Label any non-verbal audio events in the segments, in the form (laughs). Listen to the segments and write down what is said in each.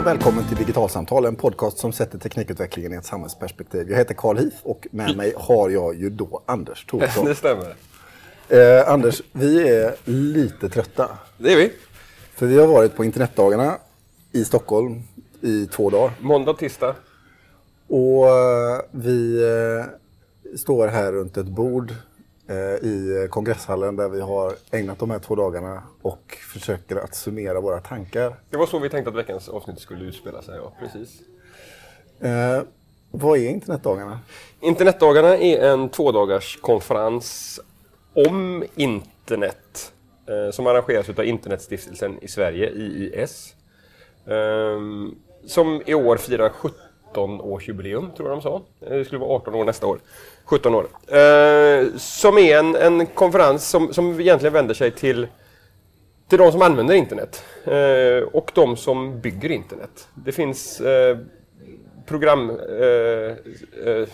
och välkommen till Digitalsamtal, en podcast som sätter teknikutvecklingen i ett samhällsperspektiv. Jag heter Carl Hif och med mig har jag ju då Anders Thorsson. (laughs) Det stämmer. Eh, Anders, vi är lite trötta. Det är vi. För vi har varit på internetdagarna i Stockholm i två dagar. Måndag, tisdag. Och eh, vi eh, står här runt ett bord Eh, i kongresshallen där vi har ägnat de här två dagarna och försöker att summera våra tankar. Det var så vi tänkte att veckans avsnitt skulle utspela sig, ja. Precis. Eh, vad är internetdagarna? Internetdagarna är en tvådagars konferens om internet eh, som arrangeras av Internetstiftelsen i Sverige, IIS. Eh, som i år firar 70 17-årsjubileum, tror jag de sa. Eh, det skulle vara 18 år nästa år. 17 år. Eh, som är en, en konferens som, som egentligen vänder sig till, till de som använder internet eh, och de som bygger internet. Det finns eh, program... Eh, eh,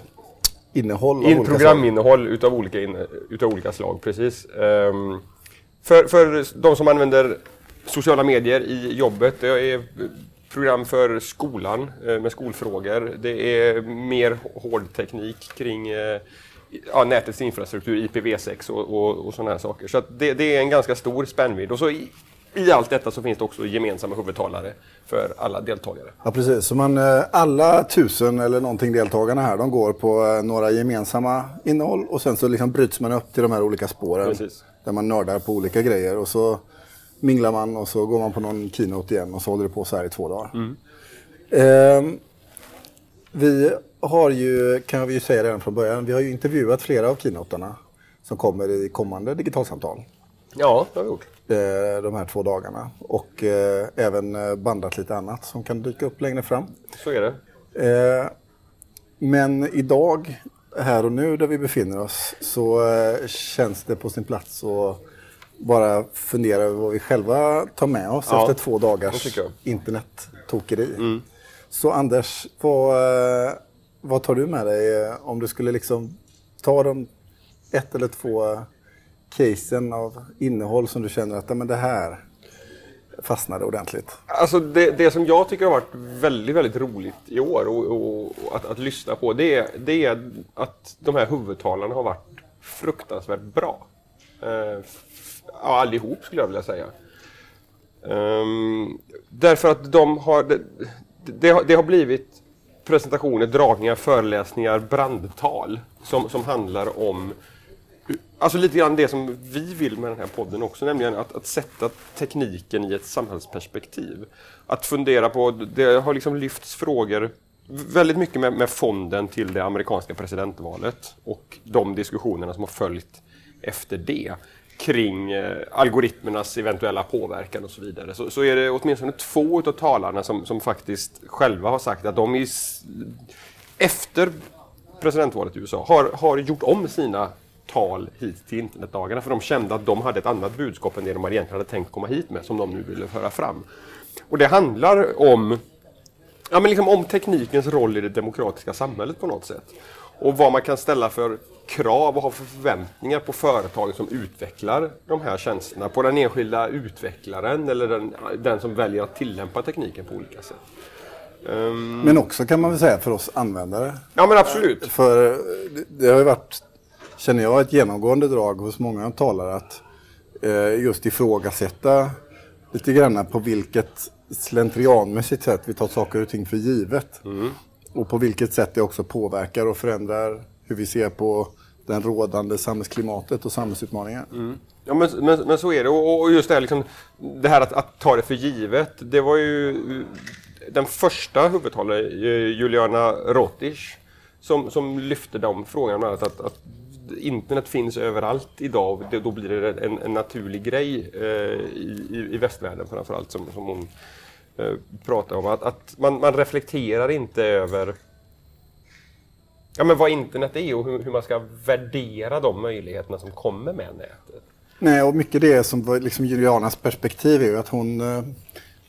Innehåll in, Programinnehåll utav olika, in, utav olika slag, precis. Ehm, för, för de som använder sociala medier i jobbet, det är program för skolan eh, med skolfrågor. Det är mer hård teknik kring eh, ja, nätets infrastruktur, IPv6 och, och, och sådana här saker. Så det, det är en ganska stor spännvidd. Och så i, i allt detta så finns det också gemensamma huvudtalare för alla deltagare. Ja, precis. Så man, eh, alla tusen eller någonting deltagarna här, de går på några gemensamma innehåll och sen så liksom bryts man upp till de här olika spåren. Precis. Där man nördar på olika grejer och så minglar man och så går man på någon keynote igen och så håller det på så här i två dagar. Ehm, vi har ju, kan vi ju säga redan från början, vi har ju intervjuat flera av keynoterna som kommer i kommande digitalsamtal. Ja, det har vi gjort. eh, de här två dagarna. Och eh, även eh, bandat lite annat som kan dyka upp längre fram. Så är det. Eh, men idag, här och nu där vi befinner oss, så eh, känns det på sin plats att bara fundera över vad vi själva tar med oss Ja, efter två dagars internettokeri. Så Anders, vad, eh, vad tar du med dig eh, om du skulle liksom ta de ett eller två casen av innehåll som du känner att "Ja, men det här fastnade ordentligt? Alltså det, det som jag tycker har varit väldigt, väldigt roligt i år och, och, och att, att lyssna på det, är- det är att de här huvudtalarna har varit fruktansvärt bra. Eh, ja, allihop skulle jag vilja säga. Um, därför att de har, det, det, har, det har blivit presentationer, dragningar, föreläsningar, brandtal som, som handlar om Alltså lite grann det som vi vill med den här podden också, nämligen att, att sätta tekniken i ett samhällsperspektiv. Att fundera på, det har liksom lyfts frågor väldigt mycket med, med fonden till det amerikanska presidentvalet och de diskussionerna som har följt efter det kring eh, algoritmernas eventuella påverkan och så vidare. Så, så är det åtminstone två av talarna som, som faktiskt själva har sagt att de i, efter presidentvalet i USA har, har gjort om sina tal hit till internetdagarna för de kände att de hade ett annat budskap än det de egentligen hade tänkt komma hit med som de nu ville föra fram. Och det handlar om, ja, men liksom om teknikens roll i det demokratiska samhället på något sätt. Och vad man kan ställa för krav och ha för förväntningar på företagen som utvecklar de här tjänsterna. På den enskilda utvecklaren eller den, den som väljer att tillämpa tekniken på olika sätt. Ehm, Men också kan man väl säga för oss användare. ja men absolut. För det- har ju varit, känner jag, ett genomgående drag hos många talare att eh, just ifrågasätta lite grann på vilket slentrianmässigt sätt vi tar saker och ting för givet. Och på vilket sätt det också påverkar och förändrar hur vi ser på den rådande samhällsklimatet och samhällsutmaningar. Mm. Ja, men, men, men så är det. Och, och just det här, liksom, det här att, att ta det för givet. Det var ju den första huvudtalaren, eh, Juliana Rotisch, som, som lyfte de frågorna. Att, Att, att internet finns överallt idag och det, då blir det en, en naturlig grej eh, i, i, i västvärlden framförallt som, som hon eh, pratar om. Att, att man, man reflekterar inte över ja, men vad internet är och hur, hur man ska värdera de möjligheterna som kommer med nätet. Nej, och mycket det som var liksom Julianas perspektiv är ju att hon eh,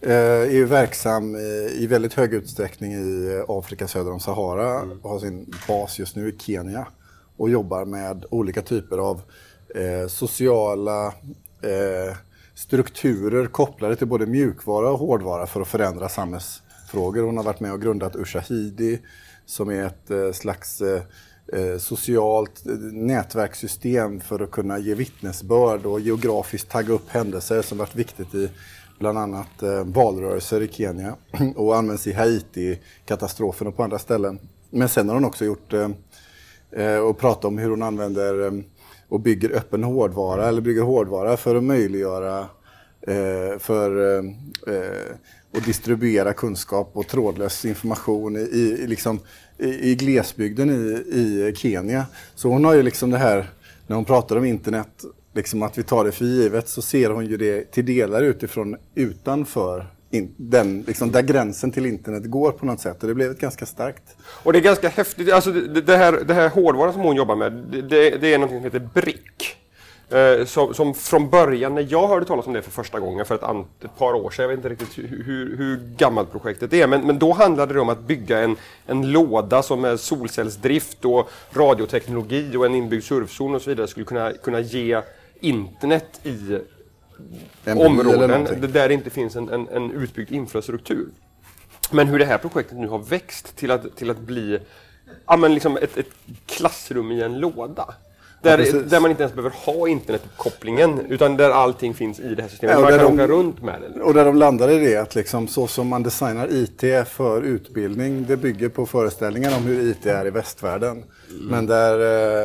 eh, är ju verksam i, i väldigt hög utsträckning i eh, Afrika söder om Sahara och har sin bas just nu i Kenya och jobbar med olika typer av eh, sociala eh, strukturer kopplade till både mjukvara och hårdvara för att förändra samhälls, internetfrågor. Hon har varit med och grundat Ushahidi som är ett eh, slags eh, eh, socialt nätverkssystem för att kunna ge vittnesbörd och geografiskt tagga upp händelser som varit viktigt i bland annat valrörelser i Kenya (clears throat) och används i Haiti-katastrofen och på andra ställen. Men sen har hon också gjort och pratat om hur hon använder och bygger öppen hårdvara eller bygger hårdvara för att möjliggöra för och distribuera kunskap och trådlös information i, i, liksom, i, i glesbygden i, i Kenya. Så hon har ju liksom det här, när hon pratar om internet, liksom att vi tar det för givet, så ser hon ju det till delar utifrån utanför in, den, liksom, där gränsen till internet går på något sätt. Och det blev ett ganska starkt. Och det är ganska häftigt. Alltså det, det här, det här hårdvaran som hon jobbar med, det, det är något som heter BRIC. Eh, som, som, från början, när jag hörde talas om det för första gången för ett, an, ett par år sedan, jag vet inte riktigt hur, hur, hur gammalt projektet är, men, men, då handlade det om att bygga en, en låda som med solcellsdrift och radioteknologi och en inbyggd surfzon och så vidare skulle kunna, kunna ge internet i områden där det inte finns en, en, en utbyggd infrastruktur. Men hur det här projektet nu har växt till att, till att bli ja, men liksom ett, ett klassrum i en låda. Där, ja, där, man inte ens behöver ha internetuppkopplingen utan där allting finns i det här systemet. Ja, man kan de, åka runt med det. Och där de landar i det att liksom, så som man designar IT för utbildning, det bygger på föreställningen om hur IT är i västvärlden. Mm. Men där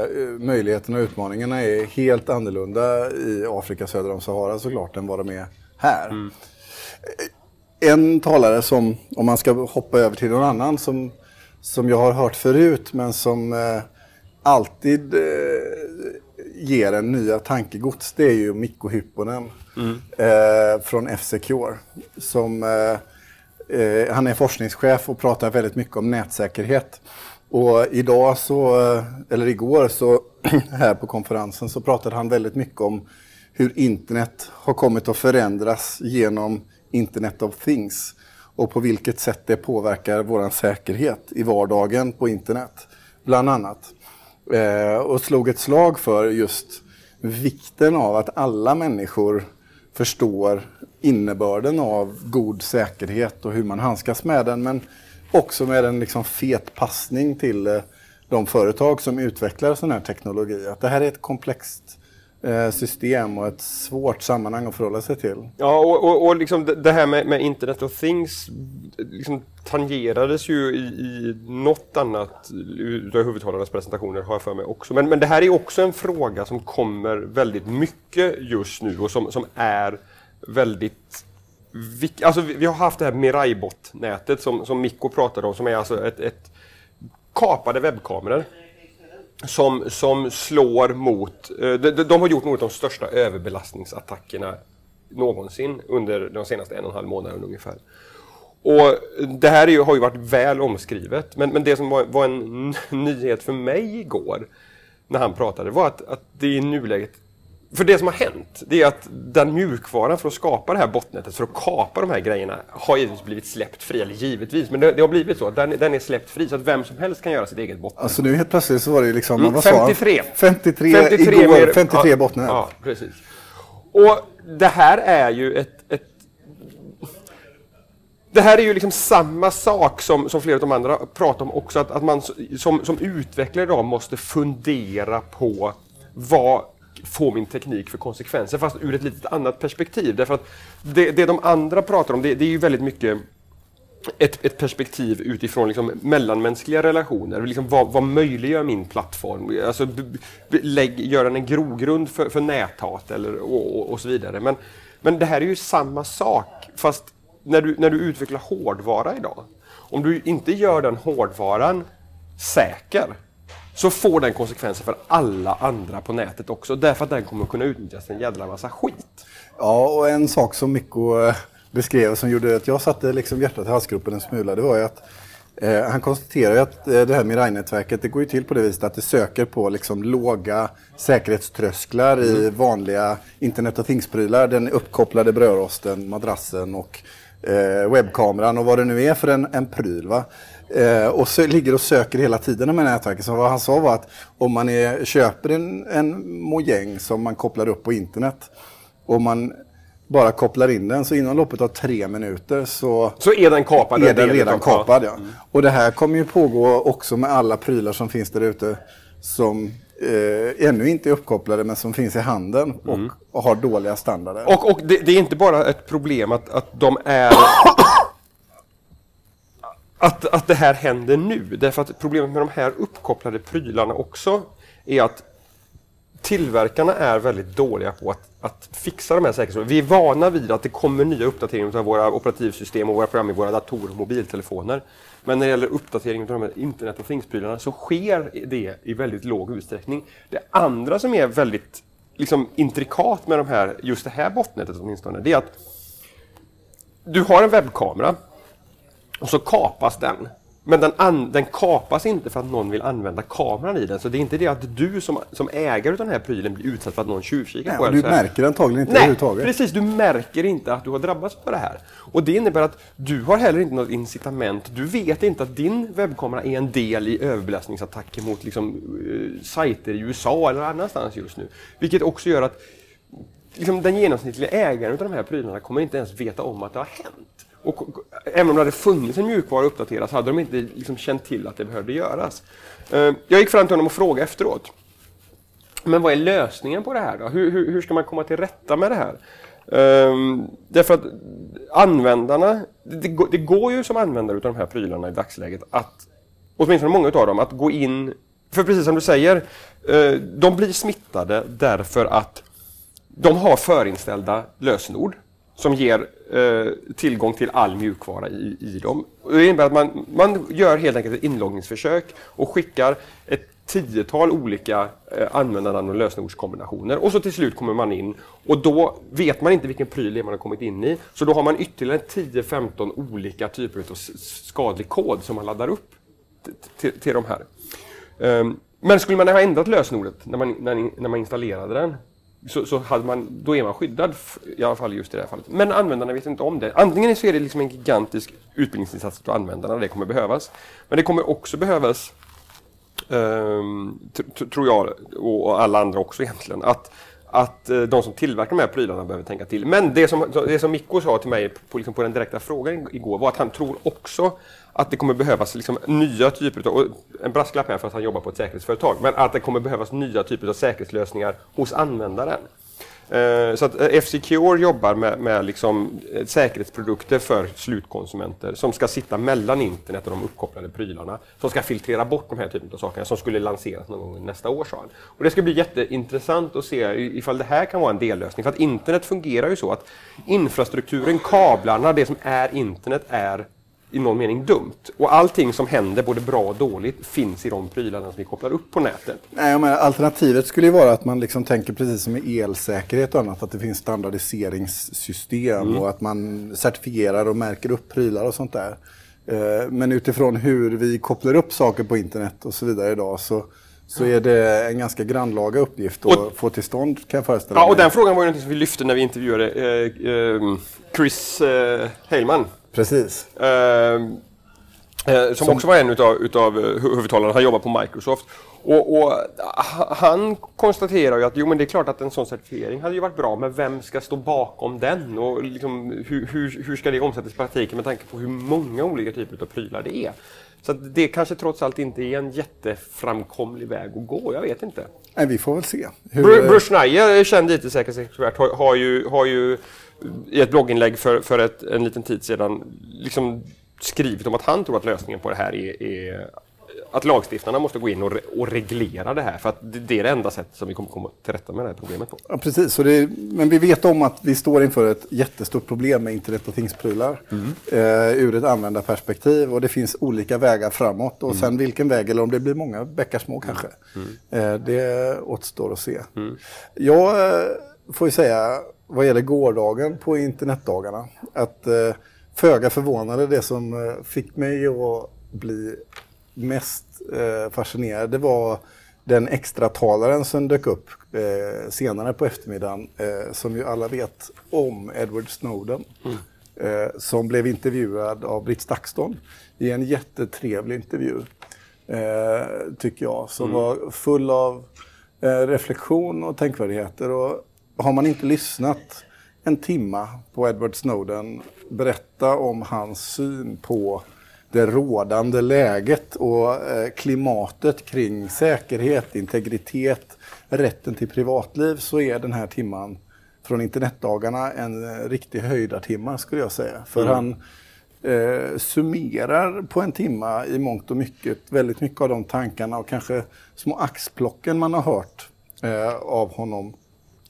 eh, möjligheterna och utmaningarna är helt annorlunda i Afrika söder om Sahara såklart än vad de är här. Mm. En talare som, om man ska hoppa över till någon annan, som, som jag har hört förut men som eh, alltid eh, ger en nya tankegods, det är ju Mikko Hypponen mm. eh, från F-Secure. Som, eh, eh, han är forskningschef och pratar väldigt mycket om nätsäkerhet. Och idag så, eh, eller igår så (clears throat) här på konferensen så pratade han väldigt mycket om hur internet har kommit att förändras genom Internet of Things och på vilket sätt det påverkar vår säkerhet i vardagen på internet, bland annat. Eh, och slog ett slag för just vikten av att alla människor förstår innebörden av god säkerhet och hur man handskas med den. Men också med en liksom fet passning till eh, de företag som utvecklar sån här teknologi. Att det här är ett komplext Eh, system och ett svårt sammanhang att förhålla sig till. Ja, och, och, och liksom det här med, med, Internet of Things liksom tangerades ju i, i något annat utav huvudtalarnas presentationer har jag för mig också. Men, men det här är också en fråga som kommer väldigt mycket just nu och som, som är väldigt Alltså vi har haft det här Miraibot-nätet som, som Mikko pratade om som är alltså ett, ett kapade webbkameror som, som slår mot... Eh, de, de har gjort något av de största överbelastningsattackerna någonsin under de senaste en och en halv månaden ungefär. Och det här ju, har ju varit väl omskrivet, men, men det som var, var, en nyhet för mig igår när han pratade var att, att det i nuläget för det som har hänt, det är att den mjukvaran för att skapa det här botnätet, för att kapa de här grejerna, har givetvis blivit släppt fri. Eller givetvis, men det, det har blivit så. Den, den är släppt fri, så att vem som helst kan göra sitt eget botnät. Alltså nu helt plötsligt så var det liksom... Mm, 53. 53, 53 igår, mer, 53 ja, botnät. Ja, precis. Och det här är ju ett, ett det här är ju liksom samma sak som, som flera av de andra pratar om också, att, att man som, som utvecklare idag måste fundera på vad få min teknik för konsekvenser, fast ur ett lite annat perspektiv. Därför att det, det de andra pratar om, det, det är ju väldigt mycket ett, ett, perspektiv utifrån liksom mellanmänskliga relationer. Liksom vad, vad möjliggör min plattform? Alltså, lägg, gör den en grogrund för, för näthat eller, och, och, och, så vidare. Men, men det här är ju samma sak, fast när du, när du utvecklar hårdvara idag. Om du inte gör den hårdvaran säker, så får den konsekvenser för alla andra på nätet också. Därför att den kommer kunna utnyttjas en jädra massa skit. Ja, och en sak som Mikko eh, beskrev som gjorde att jag satte liksom hjärtat i halsgropen en smula, det var ju att eh, han konstaterar att eh, det här Mirai-nätverket det går ju till på det viset att det söker på liksom låga säkerhetströsklar mm. i vanliga Internet of Things-prylar. Den uppkopplade brödrosten, madrassen och eh, webbkameran och vad det nu är för en, en pryl. Va? Eh, och så ligger och söker hela tiden de här nätverken. Så vad han sa var att om man är, köper en, en mojäng som man kopplar upp på internet och man bara kopplar in den så inom loppet av tre minuter så, Så är den kapad? är den redan ja. kapad. Ja. Och det här kommer ju pågå också med alla prylar som finns där ute som eh, ännu inte är uppkopplade men som finns i handeln och, och har dåliga standarder. Och, och det, det är inte bara ett problem att, att de är... Att, att det här händer nu. Därför att problemet med de här uppkopplade prylarna också är att tillverkarna är väldigt dåliga på att, att fixa de här säkerhetsfrågorna. Vi är vana vid att det kommer nya uppdateringar av våra operativsystem och våra program i våra datorer och mobiltelefoner. Men när det gäller uppdatering av de här internet och things-prylarna så sker det i väldigt låg utsträckning. Det andra som är väldigt liksom, intrikat med de här, just det här botnätet åtminstone, det är att du har en webbkamera och så kapas den. Men den, an, den kapas inte för att någon vill använda kameran i den. Så det är inte det att du som, som ägare av den här prylen blir utsatt för att någon tjuvkikar Nej, på den. du märker antagligen inte Nej, överhuvudtaget. precis. Du märker inte att du har drabbats av det här. Och det innebär att du har heller inte något incitament. Du vet inte att din webbkamera är en del i överbelastningsattacker mot liksom, eh, sajter i USA eller annanstans just nu. Vilket också gör att liksom, den genomsnittliga ägaren av de här prylarna kommer inte ens veta om att det har hänt. Och, även om det hade funnits en mjukvara att uppdatera så hade de inte liksom, känt till att det behövde göras. Eh, jag gick fram till honom och frågade efteråt. Men vad är lösningen på det här då? Hur, hur, hur ska man komma till rätta med det här? Ehm, därför att användarna, det, går- det går ju som användare av de här prylarna i dagsläget att, åtminstone många av dem, att gå in, för precis som du säger, eh, de blir smittade därför att de har förinställda lösenord som ger eh, tillgång till all mjukvara i, i dem. Och Det innebär att man, man gör helt enkelt ett inloggningsförsök och skickar ett tiotal olika eh, användarnamn och lösenordskombinationer och så till slut kommer man in och då vet man inte vilken pryl det är man har kommit in i. Så då har man ytterligare 10-15 olika typer av skadlig kod som man laddar upp till, till de här. Ehm, men skulle man ha ändrat lösenordet när man, när, när man installerade den så, så hade man, då är man skyddad, i alla fall just i det här fallet. Men användarna vet inte om det. Antingen så är det liksom en gigantisk utbildningsinsats för användarna, det kommer behövas. Men det kommer också behövas, um, tror jag, och och alla andra också egentligen, att att eh, de som tillverkar de här prylarna behöver tänka till. Men det som, det som Mikko sa till mig på, liksom på den direkta frågan igår var att han tror också att det kommer behövas liksom nya typer av, och en brasklapp här för att han jobbar på ett säkerhetsföretag, men att det kommer behövas nya typer av säkerhetslösningar hos användaren. Eh, Så att eh, F-Secure jobbar med, med liksom eh, säkerhetsprodukter för slutkonsumenter som ska sitta mellan internet och de uppkopplade prylarna. Som ska filtrera bort de här typen av sakerna som skulle lanseras någon gång nästa år. sa han. Och det ska bli jätteintressant att se ifall det här kan vara en dellösning. För att internet fungerar ju så att infrastrukturen, kablarna, det som är internet är i någon mening dumt. Och allting som händer, både bra och dåligt, finns i de prylarna som vi kopplar upp på nätet. Nej, menar, alternativet skulle ju vara att man liksom tänker precis som i elsäkerhet och annat, att det finns standardiseringssystem Mm. och att man certifierar och märker upp prylar och sånt där. Eh, Men utifrån hur vi kopplar upp saker på internet och så vidare idag så, så är det en ganska grannlaga uppgift att Och- få till stånd kan jag föreställa Ja, och mig. den frågan var ju något som vi lyfte när vi intervjuade eh, eh, Chris eh, Heilman. Precis. Eh, eh, som, också var en utav, utav eh, hu- huvudtalarna. Han jobbar på Microsoft. Och, och ha- han konstaterar ju att jo, men det är klart att en sån certifiering hade ju varit bra, men vem ska stå bakom den? Och liksom, hur, hur, hur ska det omsättas i praktiken med tanke på hur många olika typer av prylar det är? Så det kanske trots allt inte är en jätteframkomlig väg att gå, jag vet inte. Nej, vi får väl se. Hur, Bru- Bruce Schneier, känd IT-säkerhetsexpert, har, har, ju, har ju i ett blogginlägg för, för ett, en liten tid sedan liksom skrivit om att han tror att lösningen på det här är, är att lagstiftarna måste gå in och, re, och reglera det här. För att det, är det enda sättet som vi kommer komma till rätta med det här problemet på. Ja, precis. Är, men vi vet om att vi står inför ett jättestort problem med internet och things-prylar eh, ur ett användarperspektiv. Och det finns olika vägar framåt. Och sen vilken väg, eller om det blir många bäckar små kanske. Eh, det återstår att se. Jag eh, får ju säga, vad gäller gårdagen på internetdagarna, att eh, föga förvånade det som eh, fick mig att bli mest eh, fascinerad, det var den extra talaren som dök upp eh, senare på eftermiddagen, eh, som ju alla vet om Edward Snowden. Eh, som blev intervjuad av Britt Stakston i en jättetrevlig intervju, eh, tycker jag, som var full av eh, reflektion och tänkvärdigheter. Och har man inte lyssnat en timma på Edward Snowden berätta om hans syn på det rådande läget och eh, klimatet kring säkerhet, integritet, rätten till privatliv så är den här timman från internetdagarna en eh, riktig höjdartimma skulle jag säga. För mm. han eh, summerar på en timma i mångt och mycket väldigt mycket av de tankarna och kanske små axplocken man har hört eh, av honom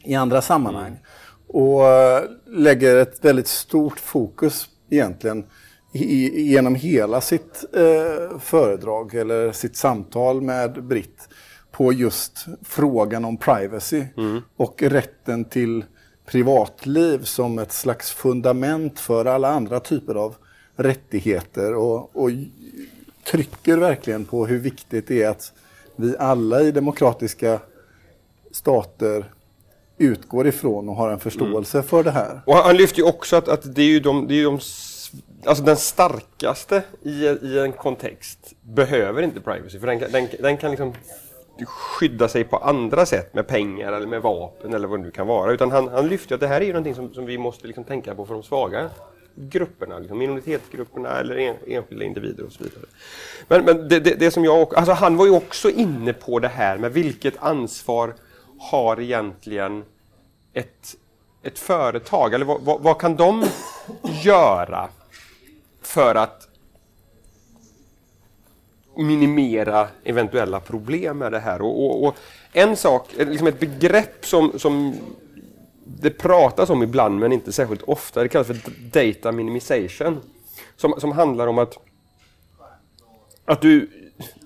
i andra sammanhang. Mm. Och eh, lägger ett väldigt stort fokus egentligen i, genom hela sitt eh, föredrag eller sitt samtal med Britt på just frågan om privacy mm. och rätten till privatliv som ett slags fundament för alla andra typer av rättigheter och, och trycker verkligen på hur viktigt det är att vi alla i demokratiska stater utgår ifrån och har en förståelse mm. för det här. Och han lyfter ju också att, att det är ju de, det är de Alltså den starkaste i, i en kontext behöver inte privacy för den, den, den kan liksom skydda sig på andra sätt med pengar eller med vapen eller vad det nu kan vara. Utan han, han lyfter att det här är ju någonting som, som vi måste liksom tänka på för de svaga grupperna, liksom minoritetsgrupperna eller en, enskilda individer och så vidare. Men, men det, det, det, som jag, alltså han var ju också inne på det här med vilket ansvar har egentligen ett, ett företag, eller vad, vad, vad kan de göra för att minimera eventuella problem med det här. Och, och, och en sak, liksom ett begrepp som, som det pratas om ibland men inte särskilt ofta, det kallas för data minimization. Som, som handlar om att, att du,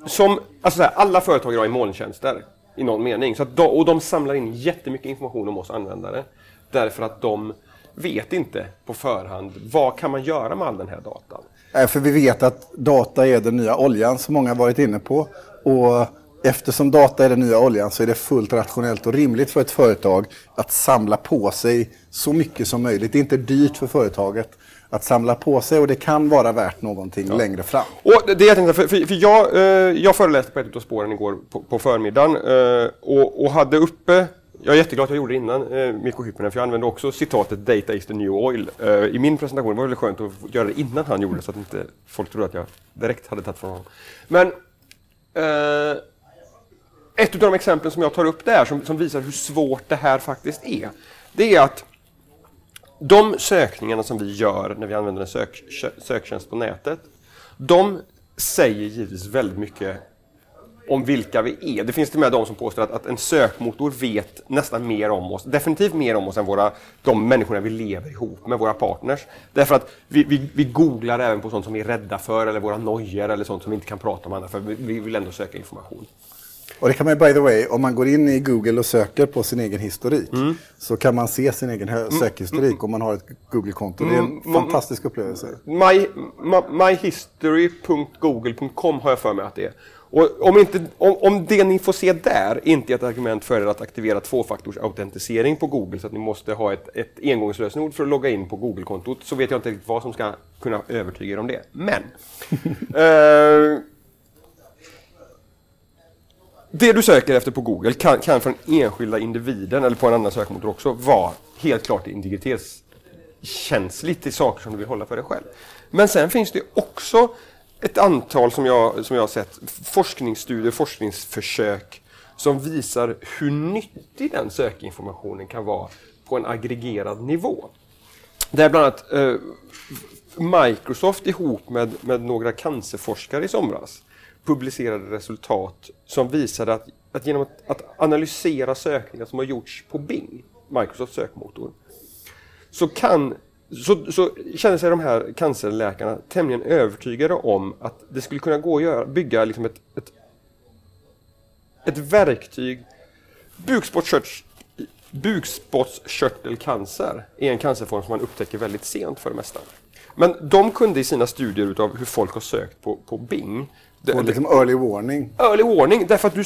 som, alltså här, alla företag idag är molntjänster i någon mening. Så att de, och de samlar in jättemycket information om oss användare. Därför att de vet inte på förhand vad kan man göra med all den här datan. För vi vet att data är den nya oljan som många varit inne på. Och eftersom data är den nya oljan så är det fullt rationellt och rimligt för ett företag att samla på sig så mycket som möjligt. Det är inte dyrt för företaget att samla på sig och det kan vara värt någonting ja. längre fram. Och det jag tänkte, för, för, för jag, eh, jag föreläste på ett av spåren igår på, på förmiddagen eh, och, och hade uppe jag är jätteglad att jag gjorde det innan eh, Mikko Hyppinen, för jag använde också citatet “Data is the new oil” eh, i min presentation. Det var väldigt skönt att göra det innan han gjorde det, så att inte folk trodde att jag direkt hade tagit från honom. Men eh, ett av de exemplen som jag tar upp där, som, som, visar hur svårt det här faktiskt är, det är att de sökningarna som vi gör när vi använder en sök, söktjänst på nätet, de säger givetvis väldigt mycket om vilka vi är. Det finns till och med de som påstår att, att, en sökmotor vet nästan mer om oss, definitivt mer om oss än våra, de människorna vi lever ihop med, våra partners. Därför att vi, vi, vi googlar även på sånt som vi är rädda för eller våra nojor eller sånt som vi inte kan prata om andra för vi, vi vill ändå söka information. Och det kan man by the way, om man går in i Google och söker på sin egen historik mm. så kan man se sin egen mm. sökhistorik mm. om man har ett Google-konto. Det är en mm. fantastisk upplevelse. My, myhistory.google.com har jag för mig att det är. Och om, inte, om, om det ni får se där inte är ett argument för er att aktivera tvåfaktorsautentisering på Google så att ni måste ha ett, ett engångslösenord för att logga in på Google-kontot så vet jag inte riktigt vad som ska kunna övertyga er om det. Men (laughs) eh, Det du söker efter på Google kan, kan för den enskilda individen eller på en annan sökmotor också vara helt klart integritetskänsligt till saker som du vill hålla för dig själv. Men sen finns det också ett antal som jag, som jag har sett, forskningsstudier, forskningsförsök som visar hur nyttig den sökinformationen kan vara på en aggregerad nivå. Där bland annat eh, Microsoft ihop med, med några cancerforskare i somras publicerade resultat som visade att, att genom att, att analysera sökningar som har gjorts på Bing, Microsofts sökmotor, så kan så, så känner sig de här cancerläkarna tämligen övertygade om att det skulle kunna gå att göra, bygga liksom ett, ett, ett verktyg. Bukspottkörtelcancer är en cancerform som man upptäcker väldigt sent för det mesta. Men de kunde i sina studier utav hur folk har sökt på, på Bing Få liksom early warning. Early warning, därför att du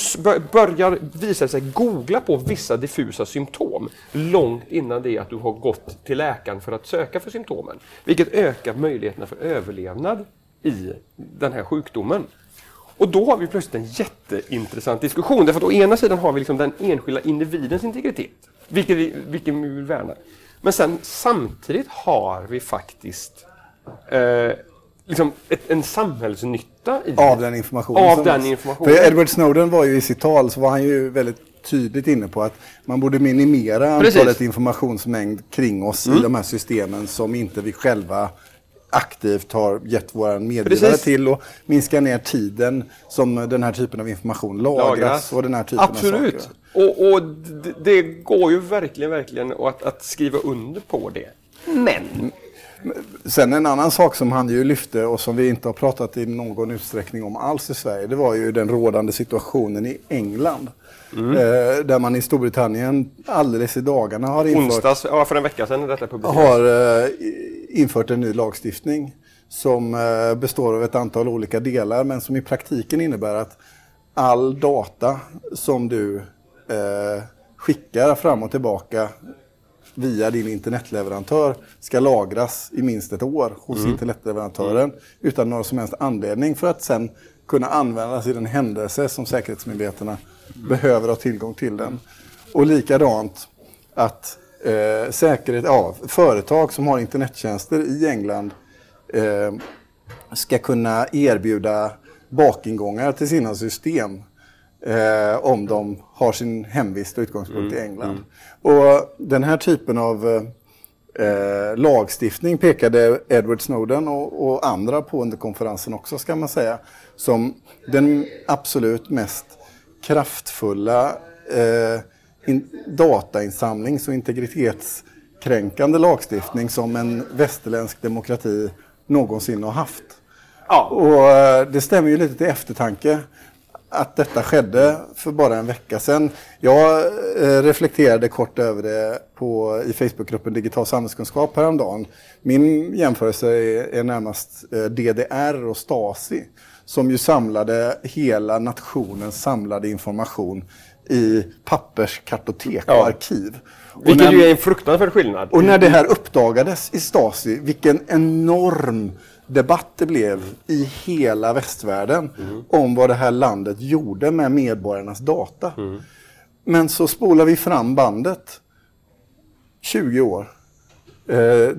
börjar visa sig googla på vissa diffusa symptom långt innan det att du har gått till läkaren för att söka för symptomen. Vilket ökar möjligheterna för överlevnad i den här sjukdomen. Och då har vi plötsligt en jätteintressant diskussion. Därför att å ena sidan har vi liksom den enskilda individens integritet, vilket vi, vilken vi vill värna. Men sen samtidigt har vi faktiskt eh, liksom ett, en samhällsnytta i Av den informationen. Av den informationen. För Edward Snowden var ju i sitt tal så var han ju väldigt tydligt inne på att man borde minimera Precis. antalet informationsmängd kring oss i de här systemen som inte vi själva aktivt har gett våra meddelare till och minska ner tiden som den här typen av information lagras, lagras. och den här typen av Absolut. saker. Och, och det, det går ju verkligen, verkligen att, att skriva under på det. Men, Sen en annan sak som han ju lyfte och som vi inte har pratat i någon utsträckning om alls i Sverige, det var ju den rådande situationen i England. Mm. Eh, där man i Storbritannien alldeles i dagarna har infört, onsdags, ja, för en vecka sedan detta publicerades. har eh, infört en ny lagstiftning som eh, består av ett antal olika delar men som i praktiken innebär att all data som du eh, skickar fram och tillbaka via din internetleverantör ska lagras i minst ett år hos internetleverantören utan någon som helst anledning för att sen kunna användas i den händelse som säkerhetsmyndigheterna behöver ha tillgång till den. Och likadant att eh, säkerhet, ja, företag som har internettjänster i England eh, ska kunna erbjuda bakingångar till sina system eh, om de har sin hemvist och utgångspunkt i England. Och den här typen av eh, eh, lagstiftning pekade Edward Snowden och, och andra på under konferensen också ska man säga som den absolut mest kraftfulla eh, in, datainsamlings och integritetskränkande lagstiftning som en västerländsk demokrati någonsin har haft. Ja. Och eh, det stämmer ju lite till eftertanke att detta skedde för bara en vecka sedan. Jag eh, reflekterade kort över det på, i Facebookgruppen Digital samhällskunskap häromdagen. Min jämförelse är, är närmast eh, DDR och Stasi som ju samlade hela nationens samlade information i papperskartotek och Ja. arkiv. Och Vilket när- ju är en fruktansvärd skillnad. och när det här uppdagades i Stasi, vilken enorm debatt det blev i hela västvärlden om vad det här landet gjorde med medborgarnas data. Men så spolar vi fram bandet 20 år. Eh,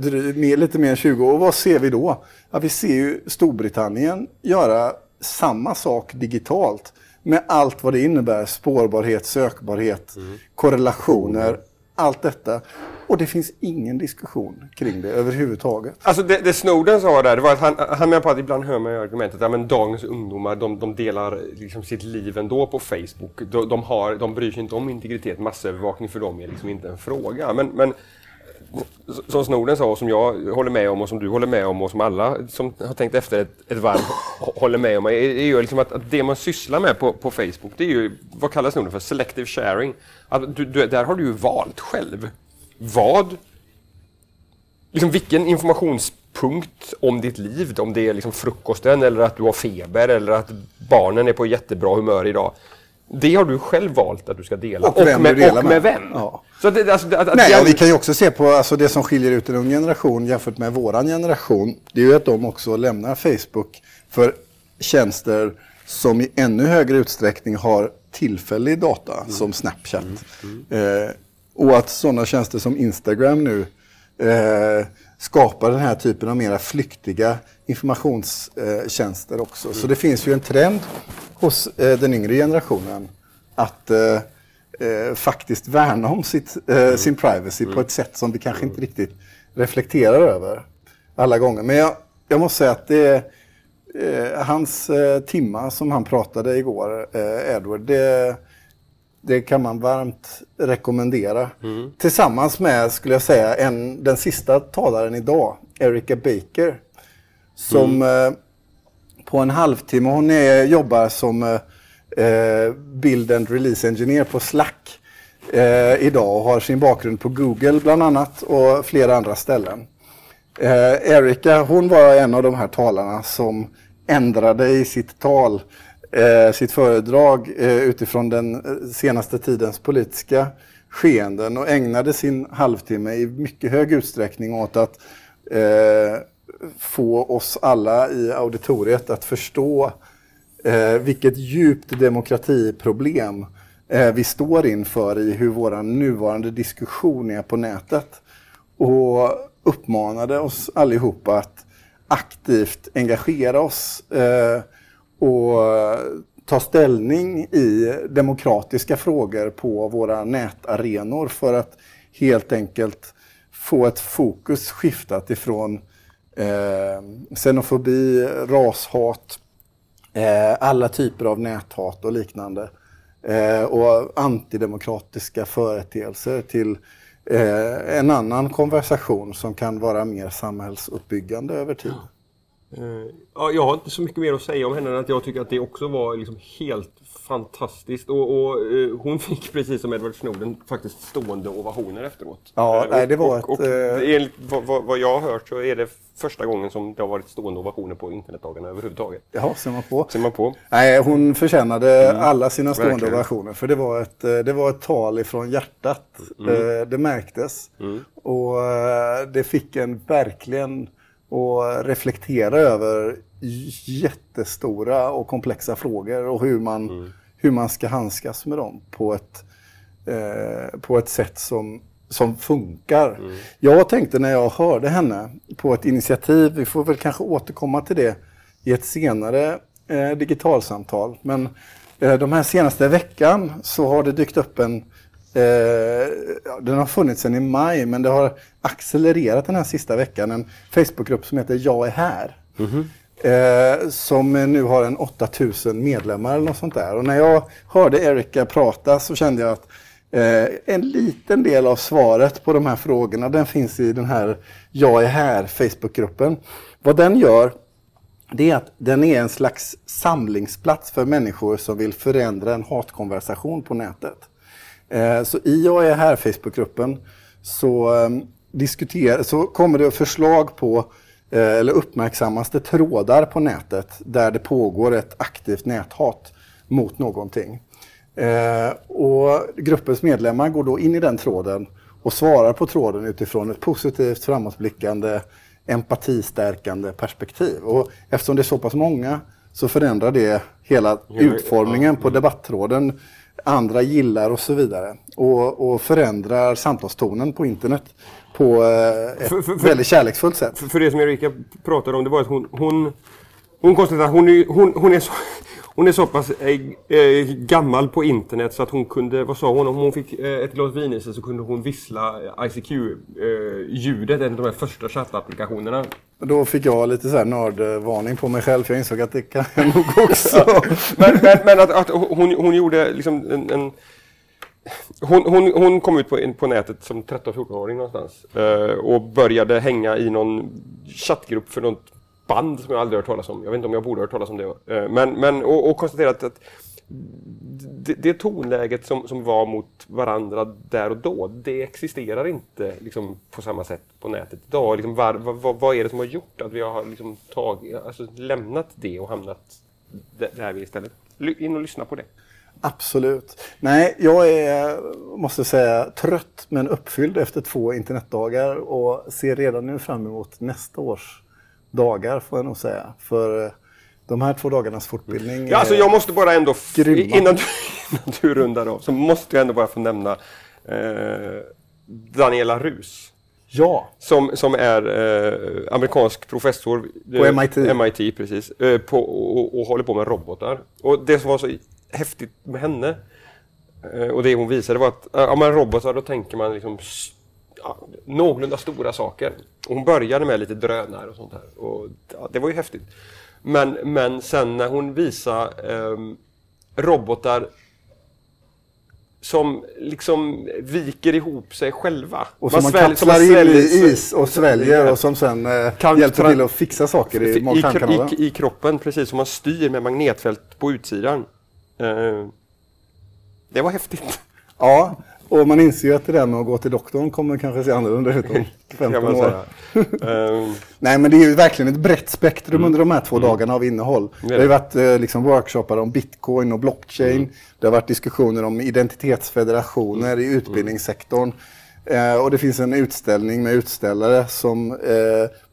lite mer än 20 år. Och vad ser vi då? Ja, vi ser ju Storbritannien göra samma sak digitalt med allt vad det innebär. Spårbarhet, sökbarhet, korrelationer, allt detta. Och det finns ingen diskussion kring det överhuvudtaget. Alltså det, det Snowden sa där, det var att han, han menar på att ibland hör man argumentet att ja, men dagens ungdomar de, de delar liksom sitt liv ändå på Facebook. De, de, har, de bryr sig inte om integritet, massövervakning för dem är liksom inte en fråga. Men, men som Snowden sa och som jag håller med om och som du håller med om och som alla som har tänkt efter ett, ett varv håller med om är, är ju liksom att, att det man sysslar med på, på Facebook det är ju, vad kallas Snowden för? Selective sharing. Att du, du, där har du ju valt själv vad liksom vilken informationspunkt om ditt liv, om det är liksom frukosten eller att du har feber eller att barnen är på jättebra humör idag. Det har du själv valt att du ska dela. Och vem med, du delar och med. med vem. Ja. Så att, det- alltså, att, att Nej, den- och vi kan ju också se på alltså, det som skiljer ut en ung generation jämfört med våran generation. Det är ju att de också lämnar Facebook för tjänster som i ännu högre utsträckning har tillfällig data som Snapchat. Eh, och att sådana tjänster som Instagram nu eh, skapar den här typen av mera flyktiga informationstjänster också. Så det finns ju en trend hos eh, den yngre generationen att eh, eh, faktiskt värna om sitt, eh, sin privacy på ett sätt som vi kanske inte riktigt reflekterar över alla gånger. Men jag, jag måste säga att det eh, hans eh, timma som han pratade igår, Edward, det, det kan man varmt rekommendera. Tillsammans med, skulle jag säga, en, den sista talaren idag, Erica Baker, som eh, på en halvtimme, hon är, jobbar som eh, eh, Build and Release Engineer på Slack eh, idag och har sin bakgrund på Google bland annat och flera andra ställen. Eh, Erika, hon var en av de här talarna som ändrade i sitt tal, eh, sitt föredrag eh, utifrån den eh, senaste tidens politiska skeenden och ägnade sin halvtimme i mycket hög utsträckning åt att eh, få oss alla i auditoriet att förstå eh, vilket djupt demokratiproblem eh, vi står inför i hur vår nuvarande diskussion är på nätet. och uppmanade oss allihopa att aktivt engagera oss eh, och eh, ta ställning i demokratiska frågor på våra nätarenor för att helt enkelt få ett fokus skiftat ifrån eh, xenofobi, rashat, eh, alla typer av näthat och liknande eh, och antidemokratiska företeelser till eh, en annan konversation som kan vara mer samhällsuppbyggande över tid. Ja ja, jag har inte så mycket mer att säga om henne än att jag tycker att det också var liksom helt fantastiskt. Och, och uh, hon (laughs) fick precis som Edward Snowden faktiskt stående ovationer efteråt. Ja, uh, nej, det var och, ett... Och, enligt vad, vad, jag har hört så är det första gången som det har varit stående ovationer på internetdagarna överhuvudtaget. Ja, ser man på. Ser man på. Nej, hon förtjänade mm. alla sina stående Verkligen. ovationer. För det var, ett, det var ett tal ifrån hjärtat. Mm. Det märktes. Mm. Och det fick en verkligen och reflektera över jättestora och komplexa frågor och hur man, mm. hur man ska handskas med dem på ett, eh, på ett sätt som, som funkar. Mm. Jag tänkte när jag hörde henne på ett initiativ, vi får väl kanske återkomma till det i ett senare eh, digitalsamtal, men eh, de här senaste veckan så har det dykt upp en den har funnits sedan i maj men det har accelererat den här sista veckan. En Facebookgrupp som heter Jag är här. Mm -hmm. eh, som nu har en 8000 medlemmar eller något sånt där. Och när jag hörde Erika prata så kände jag att eh, en liten del av svaret på de här frågorna den finns i den här Jag är här Facebookgruppen. Vad den gör det är att den är en slags samlingsplats för människor som vill förändra en hatkonversation på nätet. Eh, så i och är här Facebookgruppen så, ehm, så kommer det förslag på eh, eller uppmärksammas det trådar på nätet där det pågår ett aktivt näthat mot någonting. Eh, och gruppens medlemmar går då in i den tråden och svarar på tråden utifrån ett positivt, framåtblickande, empatistärkande perspektiv. Och eftersom det är så pass många så förändrar det hela utformningen på debatttråden andra gillar och så vidare. Och, och förändrar samtalstonen på internet på eh, ett för, för, väldigt kärleksfullt sätt. För, för, det som Erika pratade om, det var att hon, hon, hon konstaterade att hon, hon, hon är så hon är så pass äh, äh, gammal på internet så att hon kunde, vad sa hon, om hon fick äh, ett glas vin i sig så kunde hon vissla ICQ-ljudet, en av de här första chattapplikationerna. Då fick jag lite så här nördvarning på mig själv för jag insåg att det kan jag nog också. men, men, men, att, att hon, hon gjorde liksom en, en hon, hon, hon, kom ut på, på nätet som 13-14-åring någonstans och började hänga i någon chattgrupp för något band som jag aldrig hört talas om. Jag vet inte om jag borde ha hört talas om det. Eh, men, men, och, och konstaterat att det, det tonläget som, som var mot varandra där och då, det existerar inte liksom, på samma sätt på nätet idag. Liksom, var, var, vad är det som har gjort att vi har liksom, tagit, alltså, lämnat det och hamnat där vi istället? In och lyssna på det. Absolut. Nej, jag är, måste säga, trött men uppfylld efter två internetdagar och ser redan nu fram emot nästa års dagar får jag nog säga. För eh, de här två dagarnas fortbildning ja, alltså Jag måste bara ändå, innan du, (laughs) innan du rundar av, så måste jag ändå bara få nämna eh, Daniela Rus. Ja. Som, som är eh, amerikansk professor på eh, MIT, MIT precis, eh, på, och, och, håller på med robotar. Och det som var så häftigt med henne eh, och det hon visade var att ja, men robotar, då tänker man liksom ja, någorlunda stora saker. Och hon började med lite drönare och sånt här. Och, ja, det var ju häftigt. Men, men sen när hon visade eh, robotar som liksom viker ihop sig själva. Och som man, man kapslar in i is och sväljer och som sen eh, kan hjälper till att fixa saker i magtarmkanalen. I, i, I kroppen, precis som man styr med magnetfält på utsidan. Eh, det var häftigt. Ja, och man inser ju att det där med att gå till doktorn kommer kanske se annorlunda ut om (laughs) 15 år. um... (laughs) Nej men det är ju verkligen ett brett spektrum mm. under de här två mm. dagarna av innehåll. Det, det har ju varit eh, liksom workshoppar om bitcoin och blockchain. Mm. Det har varit diskussioner om identitetsfederationer i mm. utbildningssektorn. Eh, och det finns en utställning med utställare som eh,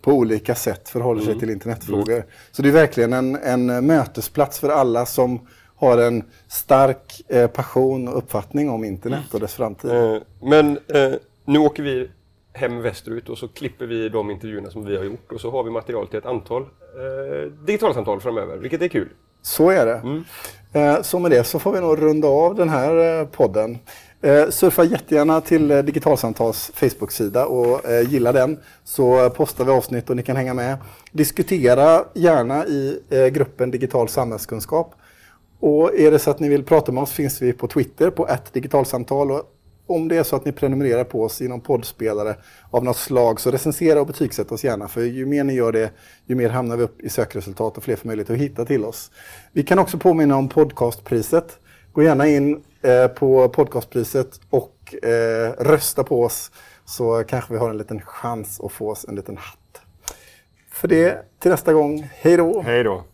på olika sätt förhåller sig mm. till internetfrågor. Mm. Så det är verkligen en, en mötesplats för alla som har en stark eh, passion och uppfattning om internet och dess framtid. Eh, men eh, nu åker vi hem västerut och så klipper vi de intervjuerna som vi har gjort och så har vi material till ett antal eh, digitalsamtal framöver, vilket är kul. Så är det. Mm. Eh, så med det så får vi nog runda av den här eh, podden. Eh, surfa jättegärna till eh, Digitalsamtals Facebook-sida och eh, gilla den så postar vi avsnitt och ni kan hänga med. Diskutera gärna i eh, gruppen Digital samhällskunskap. Och är det så att ni vill prata med oss finns vi på Twitter på ett digitalsamtal. Och om det är så att ni prenumererar på oss i någon poddspelare av något slag så recensera och betygsätt oss gärna. För ju mer ni gör det, ju mer hamnar vi upp i sökresultat och fler får möjlighet att hitta till oss. Vi kan också påminna om podcastpriset. Gå gärna in eh, på podcastpriset och eh, rösta på oss så kanske vi har en liten chans att få oss en liten hatt. För det, till nästa gång, hej då! Hej då!